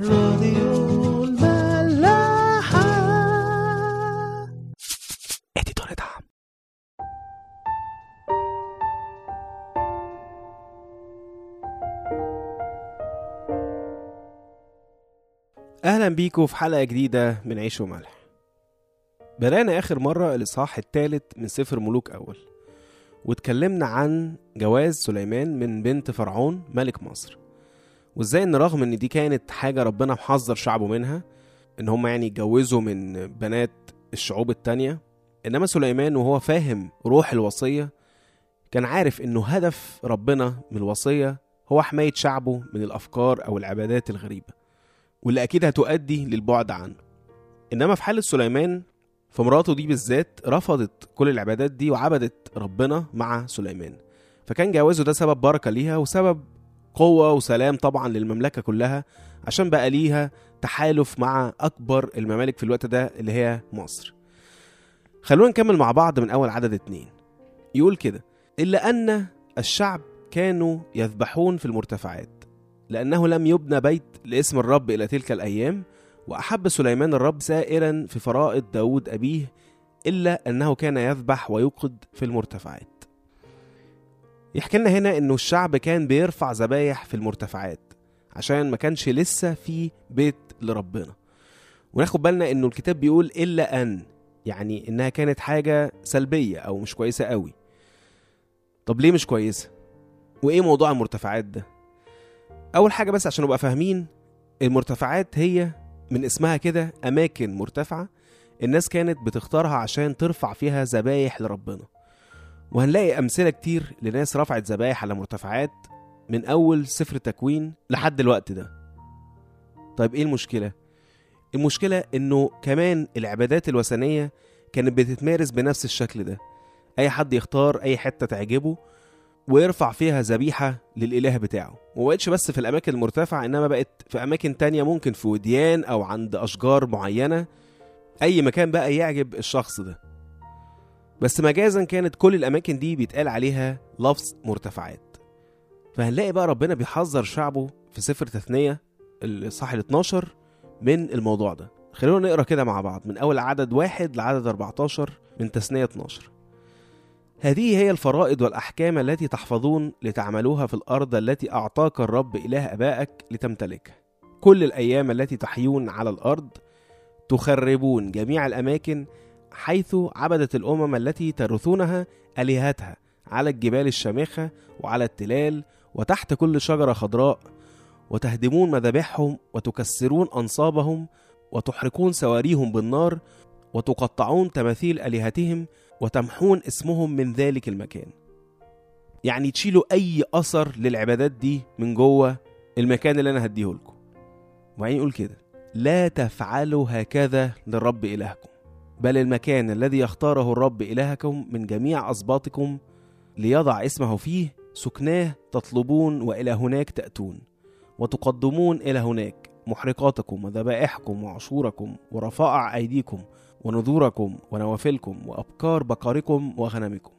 راديو الملاحة. اديتور دعم. أهلا بيكم في حلقة جديدة من عيش وملح. بدأنا آخر مرة الإصحاح الثالث من سفر ملوك أول واتكلمنا عن جواز سليمان من بنت فرعون ملك مصر. وازاي ان رغم ان دي كانت حاجة ربنا محذر شعبه منها ان هم يعني يتجوزوا من بنات الشعوب التانية انما سليمان وهو فاهم روح الوصية كان عارف انه هدف ربنا من الوصية هو حماية شعبه من الأفكار أو العبادات الغريبة واللي أكيد هتؤدي للبعد عنه. إنما في حالة سليمان فمراته دي بالذات رفضت كل العبادات دي وعبدت ربنا مع سليمان. فكان جوازه ده سبب بركة ليها وسبب قوة وسلام طبعا للمملكة كلها عشان بقى ليها تحالف مع أكبر الممالك في الوقت ده اللي هي مصر. خلونا نكمل مع بعض من أول عدد اتنين. يقول كده إلا أن الشعب كانوا يذبحون في المرتفعات لأنه لم يبنى بيت لاسم الرب إلى تلك الأيام وأحب سليمان الرب سائرا في فرائض داود أبيه إلا أنه كان يذبح ويوقد في المرتفعات. يحكي لنا هنا إنه الشعب كان بيرفع ذبايح في المرتفعات عشان ما كانش لسه في بيت لربنا. وناخد بالنا إنه الكتاب بيقول إلا أن يعني إنها كانت حاجة سلبية أو مش كويسة قوي طب ليه مش كويسة؟ وإيه موضوع المرتفعات ده؟ أول حاجة بس عشان نبقى فاهمين المرتفعات هي من اسمها كده أماكن مرتفعة الناس كانت بتختارها عشان ترفع فيها ذبايح لربنا. وهنلاقي أمثلة كتير لناس رفعت ذبايح على مرتفعات من أول سفر تكوين لحد الوقت ده. طيب إيه المشكلة؟ المشكلة إنه كمان العبادات الوثنية كانت بتتمارس بنفس الشكل ده. أي حد يختار أي حتة تعجبه ويرفع فيها ذبيحة للإله بتاعه. ومبقتش بس في الأماكن المرتفعة إنما بقت في أماكن تانية ممكن في وديان أو عند أشجار معينة. أي مكان بقى يعجب الشخص ده. بس مجازا كانت كل الأماكن دي بيتقال عليها لفظ مرتفعات. فهنلاقي بقى ربنا بيحذر شعبه في سفر تثنية الصح ال 12 من الموضوع ده. خلونا نقرأ كده مع بعض من أول عدد واحد لعدد 14 من تثنية 12 هذه هي الفرائض والأحكام التي تحفظون لتعملوها في الأرض التي أعطاك الرب إله أبائك لتمتلكها كل الأيام التي تحيون على الأرض تخربون جميع الأماكن حيث عبدت الأمم التي ترثونها آلهتها على الجبال الشامخة وعلى التلال وتحت كل شجرة خضراء وتهدمون مذابحهم وتكسرون أنصابهم وتحرقون سواريهم بالنار وتقطعون تماثيل آلهتهم وتمحون اسمهم من ذلك المكان. يعني تشيلوا أي أثر للعبادات دي من جوه المكان اللي أنا هديه لكم وبعدين يقول كده لا تفعلوا هكذا للرب إلهكم. بل المكان الذي يختاره الرب إلهكم من جميع أسباطكم ليضع اسمه فيه سكناه تطلبون وإلى هناك تأتون وتقدمون إلى هناك محرقاتكم وذبائحكم وعشوركم ورفائع أيديكم ونذوركم ونوافلكم وأبكار بقركم وغنمكم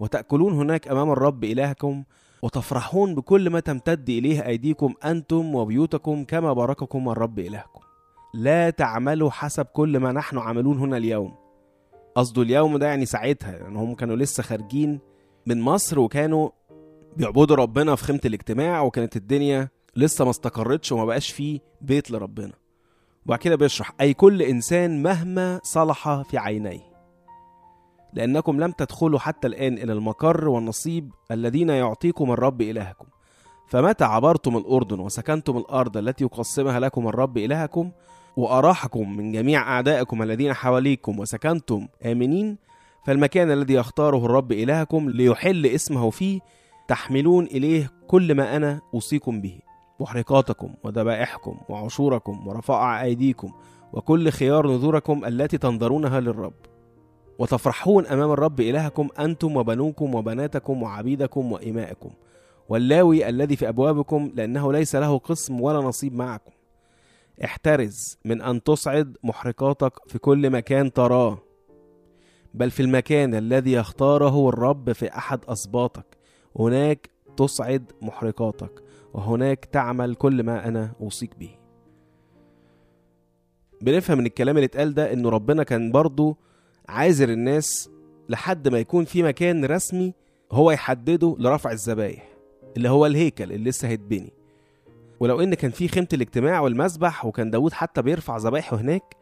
وتأكلون هناك أمام الرب إلهكم وتفرحون بكل ما تمتد إليه أيديكم أنتم وبيوتكم كما بارككم الرب إلهكم. لا تعملوا حسب كل ما نحن عاملون هنا اليوم. قصده اليوم ده يعني ساعتها يعني هم كانوا لسه خارجين من مصر وكانوا بيعبدوا ربنا في خيمة الاجتماع وكانت الدنيا لسه ما استقرتش وما بقاش فيه بيت لربنا. وبعد كده بيشرح أي كل إنسان مهما صلح في عينيه. لأنكم لم تدخلوا حتى الآن إلى المقر والنصيب الذين يعطيكم الرب إلهكم. فمتى عبرتم الأردن وسكنتم الأرض التي يقسمها لكم الرب إلهكم؟ وأراحكم من جميع أعدائكم الذين حواليكم وسكنتم آمنين فالمكان الذي يختاره الرب إلهكم ليحل اسمه فيه تحملون إليه كل ما أنا أوصيكم به محرقاتكم وذبائحكم وعشوركم ورفائع أيديكم وكل خيار نذوركم التي تنظرونها للرب. وتفرحون أمام الرب إلهكم أنتم وبنوكم وبناتكم وعبيدكم وإمائكم واللاوي الذي في أبوابكم لأنه ليس له قسم ولا نصيب معكم. احترز من أن تصعد محرقاتك في كل مكان تراه بل في المكان الذي يختاره الرب في أحد أسباطك هناك تصعد محرقاتك وهناك تعمل كل ما أنا أوصيك به. بنفهم من الكلام اللي اتقال ده إنه ربنا كان برضه عاذر الناس لحد ما يكون في مكان رسمي هو يحدده لرفع الذبايح اللي هو الهيكل اللي لسه هيتبني. ولو إن كان في خيمة الاجتماع والمسبح وكان داود حتى بيرفع ذبايحه هناك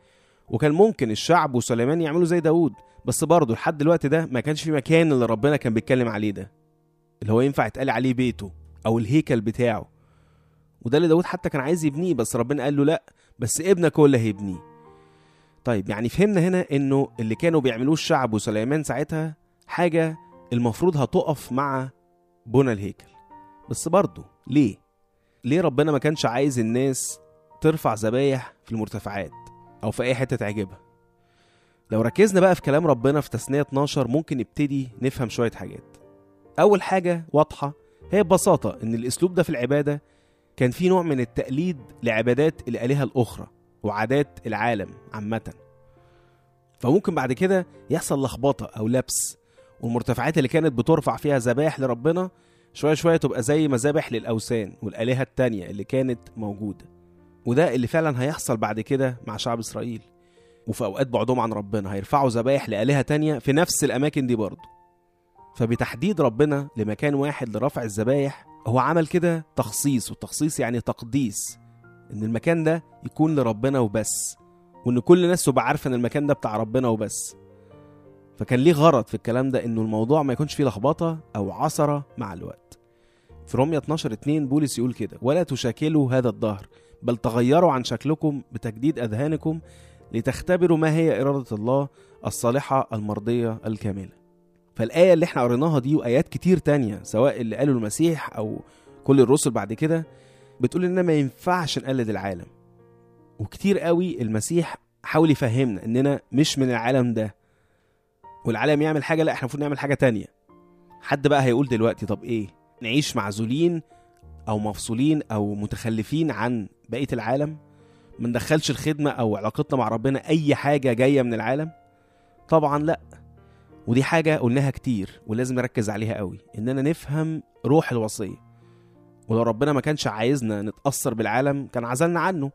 وكان ممكن الشعب وسليمان يعملوا زي داود بس برضه لحد الوقت ده ما كانش في مكان اللي ربنا كان بيتكلم عليه ده اللي هو ينفع يتقال عليه بيته أو الهيكل بتاعه. وده اللي داود حتى كان عايز يبنيه بس ربنا قال له لأ بس ابنك هو اللي هيبنيه. طيب يعني فهمنا هنا إنه اللي كانوا بيعملوه الشعب وسليمان ساعتها حاجة المفروض هتقف مع بنى الهيكل. بس برضه ليه؟ ليه ربنا ما كانش عايز الناس ترفع ذبايح في المرتفعات أو في أي حتة تعجبها؟ لو ركزنا بقى في كلام ربنا في تثنية 12 ممكن نبتدي نفهم شوية حاجات أول حاجة واضحة هي ببساطة إن الأسلوب ده في العبادة كان فيه نوع من التقليد لعبادات الآلهة الأخرى وعادات العالم عامة فممكن بعد كده يحصل لخبطة أو لبس والمرتفعات اللي كانت بترفع فيها ذبائح لربنا شوية شوية تبقى زي مذابح للأوثان والآلهة التانية اللي كانت موجودة. وده اللي فعلا هيحصل بعد كده مع شعب إسرائيل. وفي أوقات بعدهم عن ربنا هيرفعوا ذبائح لآلهة تانية في نفس الأماكن دي برضه. فبتحديد ربنا لمكان واحد لرفع الذبايح هو عمل كده تخصيص والتخصيص يعني تقديس. إن المكان ده يكون لربنا وبس. وإن كل الناس تبقى عارفة إن المكان ده بتاع ربنا وبس. فكان ليه غرض في الكلام ده إنه الموضوع ما يكونش فيه لخبطة أو عثرة مع الوقت. في رومية 12 2 بولس يقول كده ولا تشاكلوا هذا الدهر بل تغيروا عن شكلكم بتجديد أذهانكم لتختبروا ما هي إرادة الله الصالحة المرضية الكاملة. فالآية اللي إحنا قريناها دي وآيات كتير تانية سواء اللي قاله المسيح أو كل الرسل بعد كده بتقول إننا ما ينفعش نقلد العالم. وكتير قوي المسيح حاول يفهمنا إننا مش من العالم ده. والعالم يعمل حاجة لا إحنا المفروض نعمل حاجة تانية. حد بقى هيقول دلوقتي طب إيه؟ نعيش معزولين أو مفصولين أو متخلفين عن بقية العالم؟ ما ندخلش الخدمة أو علاقتنا مع ربنا أي حاجة جاية من العالم؟ طبعا لأ. ودي حاجة قلناها كتير ولازم نركز عليها قوي إننا نفهم روح الوصية. ولو ربنا ما كانش عايزنا نتأثر بالعالم كان عزلنا عنه.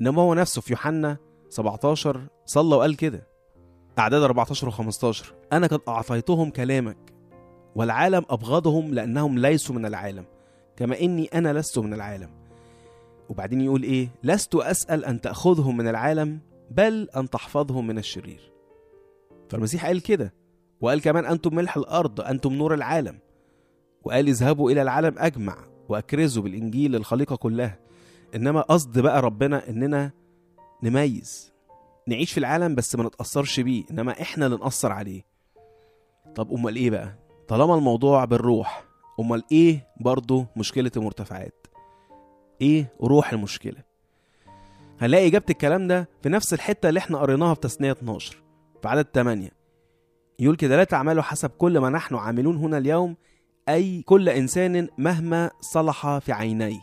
إنما هو نفسه في يوحنا 17 صلى وقال كده. أعداد 14 و15 أنا قد أعطيتهم كلامك والعالم أبغضهم لأنهم ليسوا من العالم كما إني أنا لست من العالم. وبعدين يقول إيه؟ لست أسأل أن تأخذهم من العالم بل أن تحفظهم من الشرير. فالمسيح قال كده وقال كمان أنتم ملح الأرض أنتم نور العالم. وقال اذهبوا إلى العالم أجمع وأكرزوا بالإنجيل للخليقة كلها. إنما قصد بقى ربنا إننا نميز. نعيش في العالم بس ما نتأثرش بيه إنما إحنا اللي نأثر عليه. طب أمال إيه بقى؟ طالما الموضوع بالروح أمال إيه برضه مشكلة المرتفعات؟ إيه روح المشكلة؟ هنلاقي إجابة الكلام ده في نفس الحتة اللي إحنا قريناها في تثنية 12 في عدد 8 يقول كده لا تعملوا حسب كل ما نحن عاملون هنا اليوم أي كل إنسان مهما صلح في عينيه.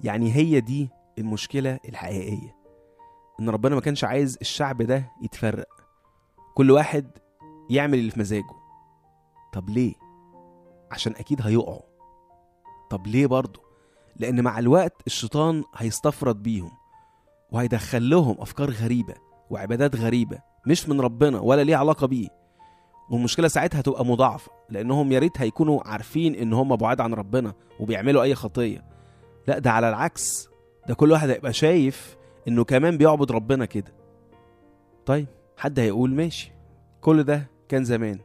يعني هي دي المشكلة الحقيقية. إن ربنا ما كانش عايز الشعب ده يتفرق. كل واحد يعمل اللي في مزاجه. طب ليه؟ عشان أكيد هيقعوا. طب ليه برضه؟ لأن مع الوقت الشيطان هيستفرد بيهم وهيدخل لهم أفكار غريبة وعبادات غريبة مش من ربنا ولا ليه علاقة بيه. والمشكلة ساعتها هتبقى مضاعفة لأنهم يا ريت هيكونوا عارفين إن هم بعاد عن ربنا وبيعملوا أي خطية. لأ ده على العكس. ده كل واحد هيبقى شايف إنه كمان بيعبد ربنا كده. طيب حد هيقول ماشي. كل ده كان زمان.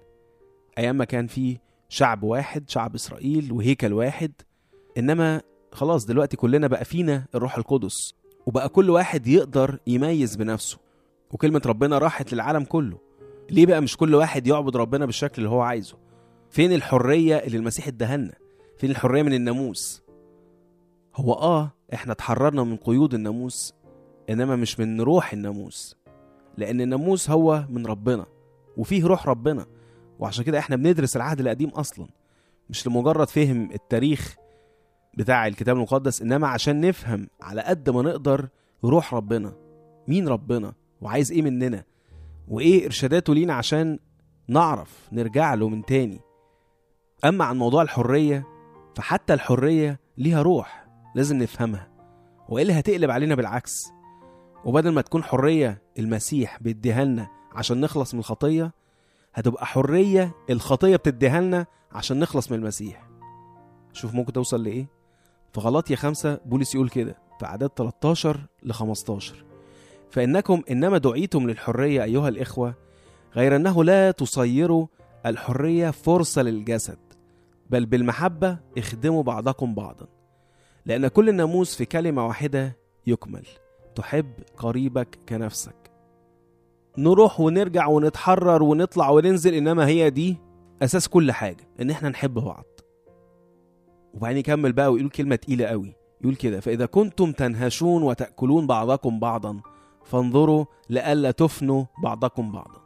أيام ما كان في شعب واحد شعب إسرائيل وهيكل واحد. إنما خلاص دلوقتي كلنا بقى فينا الروح القدس. وبقى كل واحد يقدر يميز بنفسه. وكلمة ربنا راحت للعالم كله. ليه بقى مش كل واحد يعبد ربنا بالشكل اللي هو عايزه؟ فين الحرية اللي المسيح ادهلنا؟ فين الحرية من الناموس؟ هو آه إحنا اتحررنا من قيود الناموس إنما مش من روح الناموس لأن الناموس هو من ربنا وفيه روح ربنا وعشان كده إحنا بندرس العهد القديم أصلا مش لمجرد فهم التاريخ بتاع الكتاب المقدس إنما عشان نفهم على قد ما نقدر روح ربنا مين ربنا وعايز إيه مننا وإيه إرشاداته لينا عشان نعرف نرجع له من تاني. أما عن موضوع الحرية فحتى الحرية ليها روح لازم نفهمها والا هتقلب علينا بالعكس. وبدل ما تكون حرية المسيح بيديها لنا عشان نخلص من الخطية هتبقى حرية الخطية بتديها لنا عشان نخلص من المسيح. شوف ممكن توصل لإيه؟ في غلطية خمسة بولس يقول كده في أعداد 13 ل 15 فإنكم إنما دعيتم للحرية أيها الإخوة غير أنه لا تصيروا الحرية فرصة للجسد بل بالمحبة اخدموا بعضكم بعضا. لأن كل الناموس في كلمة واحدة يكمل. تحب قريبك كنفسك. نروح ونرجع ونتحرر ونطلع وننزل إنما هي دي أساس كل حاجة إن إحنا نحب بعض. وبعدين يكمل بقى ويقول كلمة تقيلة قوي يقول كده فإذا كنتم تنهشون وتأكلون بعضكم بعضا فانظروا لئلا تفنوا بعضكم بعضا.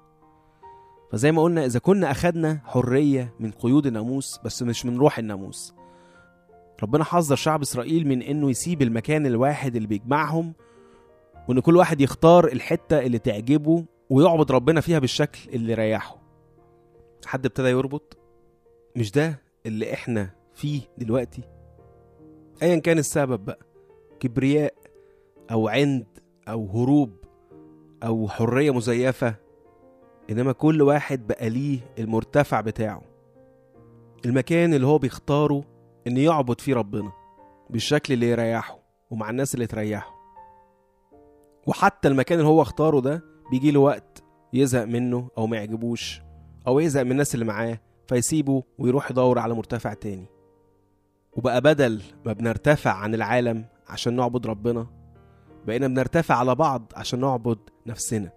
فزي ما قلنا إذا كنا أخدنا حرية من قيود الناموس بس مش من روح الناموس. ربنا حذر شعب إسرائيل من إنه يسيب المكان الواحد اللي بيجمعهم وإن كل واحد يختار الحتة اللي تعجبه ويعبد ربنا فيها بالشكل اللي يريحه. حد ابتدى يربط؟ مش ده اللي إحنا فيه دلوقتي؟ ايا كان السبب بقى كبرياء أو عند أو هروب أو حرية مزيفة إنما كل واحد بقى ليه المرتفع بتاعه. المكان اللي هو بيختاره إن يعبد فيه ربنا بالشكل اللي يريحه ومع الناس اللي تريحه. وحتى المكان اللي هو اختاره ده بيجي له وقت يزهق منه أو ما يعجبوش أو يزهق من الناس اللي معاه فيسيبه ويروح يدور على مرتفع تاني. وبقى بدل ما بنرتفع عن العالم عشان نعبد ربنا بقينا بنرتفع على بعض عشان نعبد نفسنا.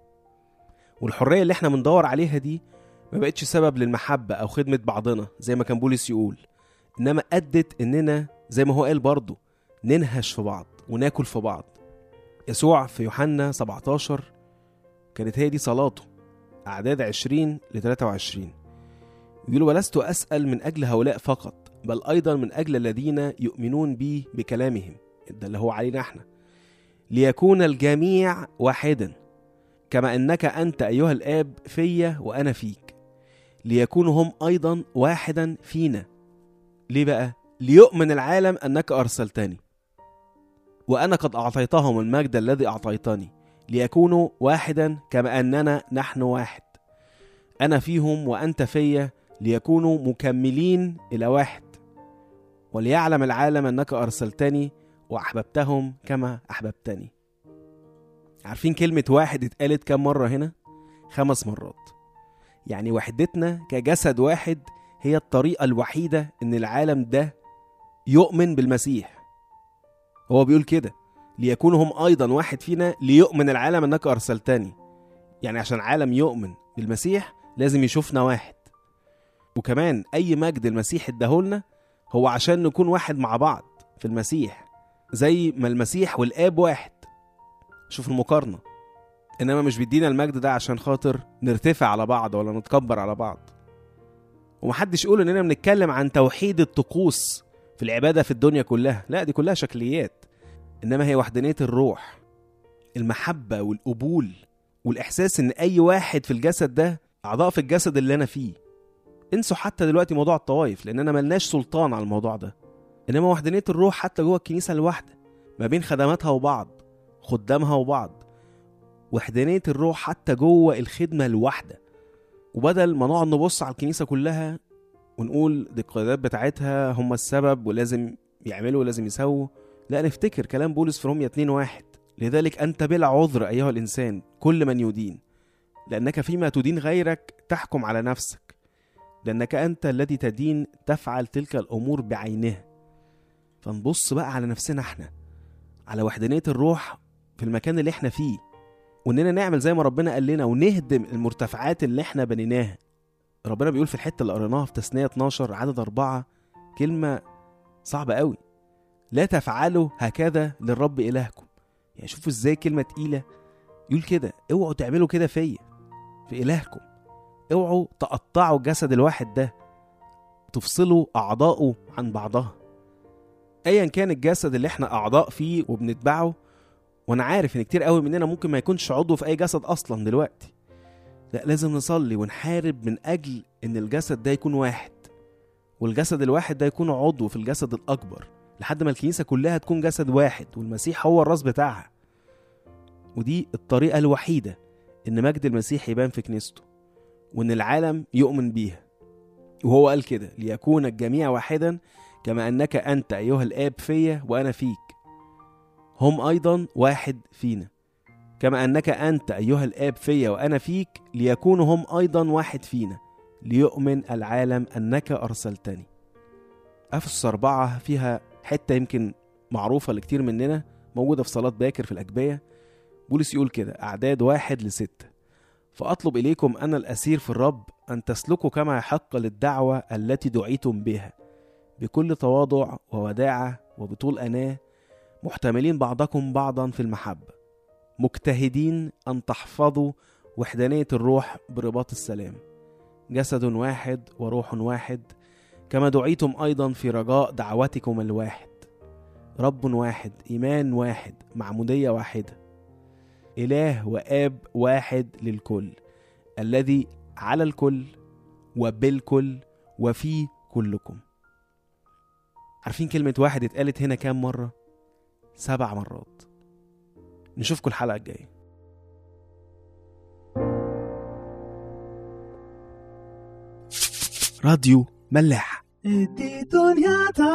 والحرية اللي إحنا بندور عليها دي ما بقتش سبب للمحبة أو خدمة بعضنا زي ما كان بولس يقول إنما أدت إننا زي ما هو قال برضه ننهش في بعض وناكل في بعض. يسوع في يوحنا 17 كانت هي دي صلاته أعداد 20 ل 23 يقول ولست أسأل من أجل هؤلاء فقط بل أيضا من أجل الذين يؤمنون بي بكلامهم. ده اللي هو علينا إحنا. ليكون الجميع واحدا كما أنك أنت أيها الآب فيا وأنا فيك. ليكونوا هم أيضا واحدا فينا. ليه بقى؟ ليؤمن العالم أنك أرسلتني. وأنا قد أعطيتهم المجد الذي أعطيتني ليكونوا واحدا كما أننا نحن واحد. أنا فيهم وأنت فيا ليكونوا مكملين إلى واحد. وليعلم العالم أنك أرسلتني وأحببتهم كما أحببتني. عارفين كلمة واحد اتقالت كم مرة هنا؟ خمس مرات. يعني وحدتنا كجسد واحد هي الطريقة الوحيدة إن العالم ده يؤمن بالمسيح. هو بيقول كده ليكونوا هم أيضا واحد فينا ليؤمن العالم أنك أرسلتني. يعني عشان العالم يؤمن بالمسيح لازم يشوفنا واحد. وكمان أي مجد المسيح اداهولنا هو عشان نكون واحد مع بعض في المسيح زي ما المسيح والآب واحد. شوف المقارنة. إنما مش بيدينا المجد ده عشان خاطر نرتفع على بعض ولا نتكبر على بعض. ومحدش يقول إننا بنتكلم عن توحيد الطقوس في العبادة في الدنيا كلها. لا دي كلها شكليات. إنما هي وحدانية الروح المحبة والقبول والإحساس إن أي واحد في الجسد ده أعضاء في الجسد اللي أنا فيه. انسوا حتى دلوقتي موضوع الطوائف لأننا ملناش سلطان على الموضوع ده. إنما وحدانية الروح حتى جوه الكنيسة الواحدة ما بين خدماتها وبعض خدامها وبعض. وحدانية الروح حتى جوه الخدمة الواحدة وبدل ما نقعد نبص على الكنيسة كلها ونقول دي القيادات بتاعتها هم السبب ولازم يعملوا ولازم يسووا لا نفتكر كلام بولس في رومية 2 واحد. لذلك أنت بلا عذر أيها الإنسان كل من يدين. لأنك فيما تدين غيرك تحكم على نفسك. لأنك أنت الذي تدين تفعل تلك الأمور بعينها فنبص بقى على نفسنا إحنا على وحدانية الروح في المكان اللي إحنا فيه. وإننا نعمل زي ما ربنا قال لنا ونهدم المرتفعات اللي إحنا بنيناها. ربنا بيقول في الحتة اللي قريناها في تثنية 12 عدد أربعة كلمة صعبة قوي. لا تفعلوا هكذا للرب إلهكم. يعني شوفوا إزاي كلمة تقيله يقول كده اوعوا تعملوا كده فيا في إلهكم. اوعوا تقطعوا الجسد الواحد ده تفصلوا اعضائه عن بعضها. ايا كان الجسد اللي إحنا أعضاء فيه وبنتبعه وأنا عارف إن كتير قوي مننا ممكن ما يكونش عضو في أي جسد أصلا دلوقتي. لا لازم نصلي ونحارب من أجل إن الجسد ده يكون واحد والجسد الواحد ده يكون عضو في الجسد الأكبر. لحد ما الكنيسة كلها تكون جسد واحد والمسيح هو الراس بتاعها. ودي الطريقة الوحيدة إن مجد المسيح يبان في كنيسته وإن العالم يؤمن بيها. وهو قال كده ليكون الجميع واحدا كما أنك أنت أيها الآب فيا وأنا فيك. هم أيضا واحد فينا كما أنك أنت أيها الآب فيا وأنا فيك ليكونوا هم أيضا واحد فينا ليؤمن العالم أنك أرسلتني. أفسس أربعة فيها حتة يمكن معروفة لكتير مننا موجودة في صلاة باكر في الأجبية. بولس يقول كده أعداد واحد لستة. فأطلب إليكم أنا الأسير في الرب أن تسلكوا كما يحق للدعوة التي دعيتم بها. بكل تواضع ووداعة وبطول أناة محتملين بعضكم بعضا في المحبة. مجتهدين أن تحفظوا وحدانية الروح برباط السلام. جسد واحد وروح واحد كما دعيتم أيضا في رجاء دعوتكم الواحد. رب واحد إيمان واحد معمودية واحدة. إله وآب واحد للكل الذي على الكل وبالكل وفي كلكم. عارفين كلمة واحد اتقالت هنا كام مرة؟ سبع مرات. نشوفكم الحلقة الجاية. راديو ملاح. Editoriata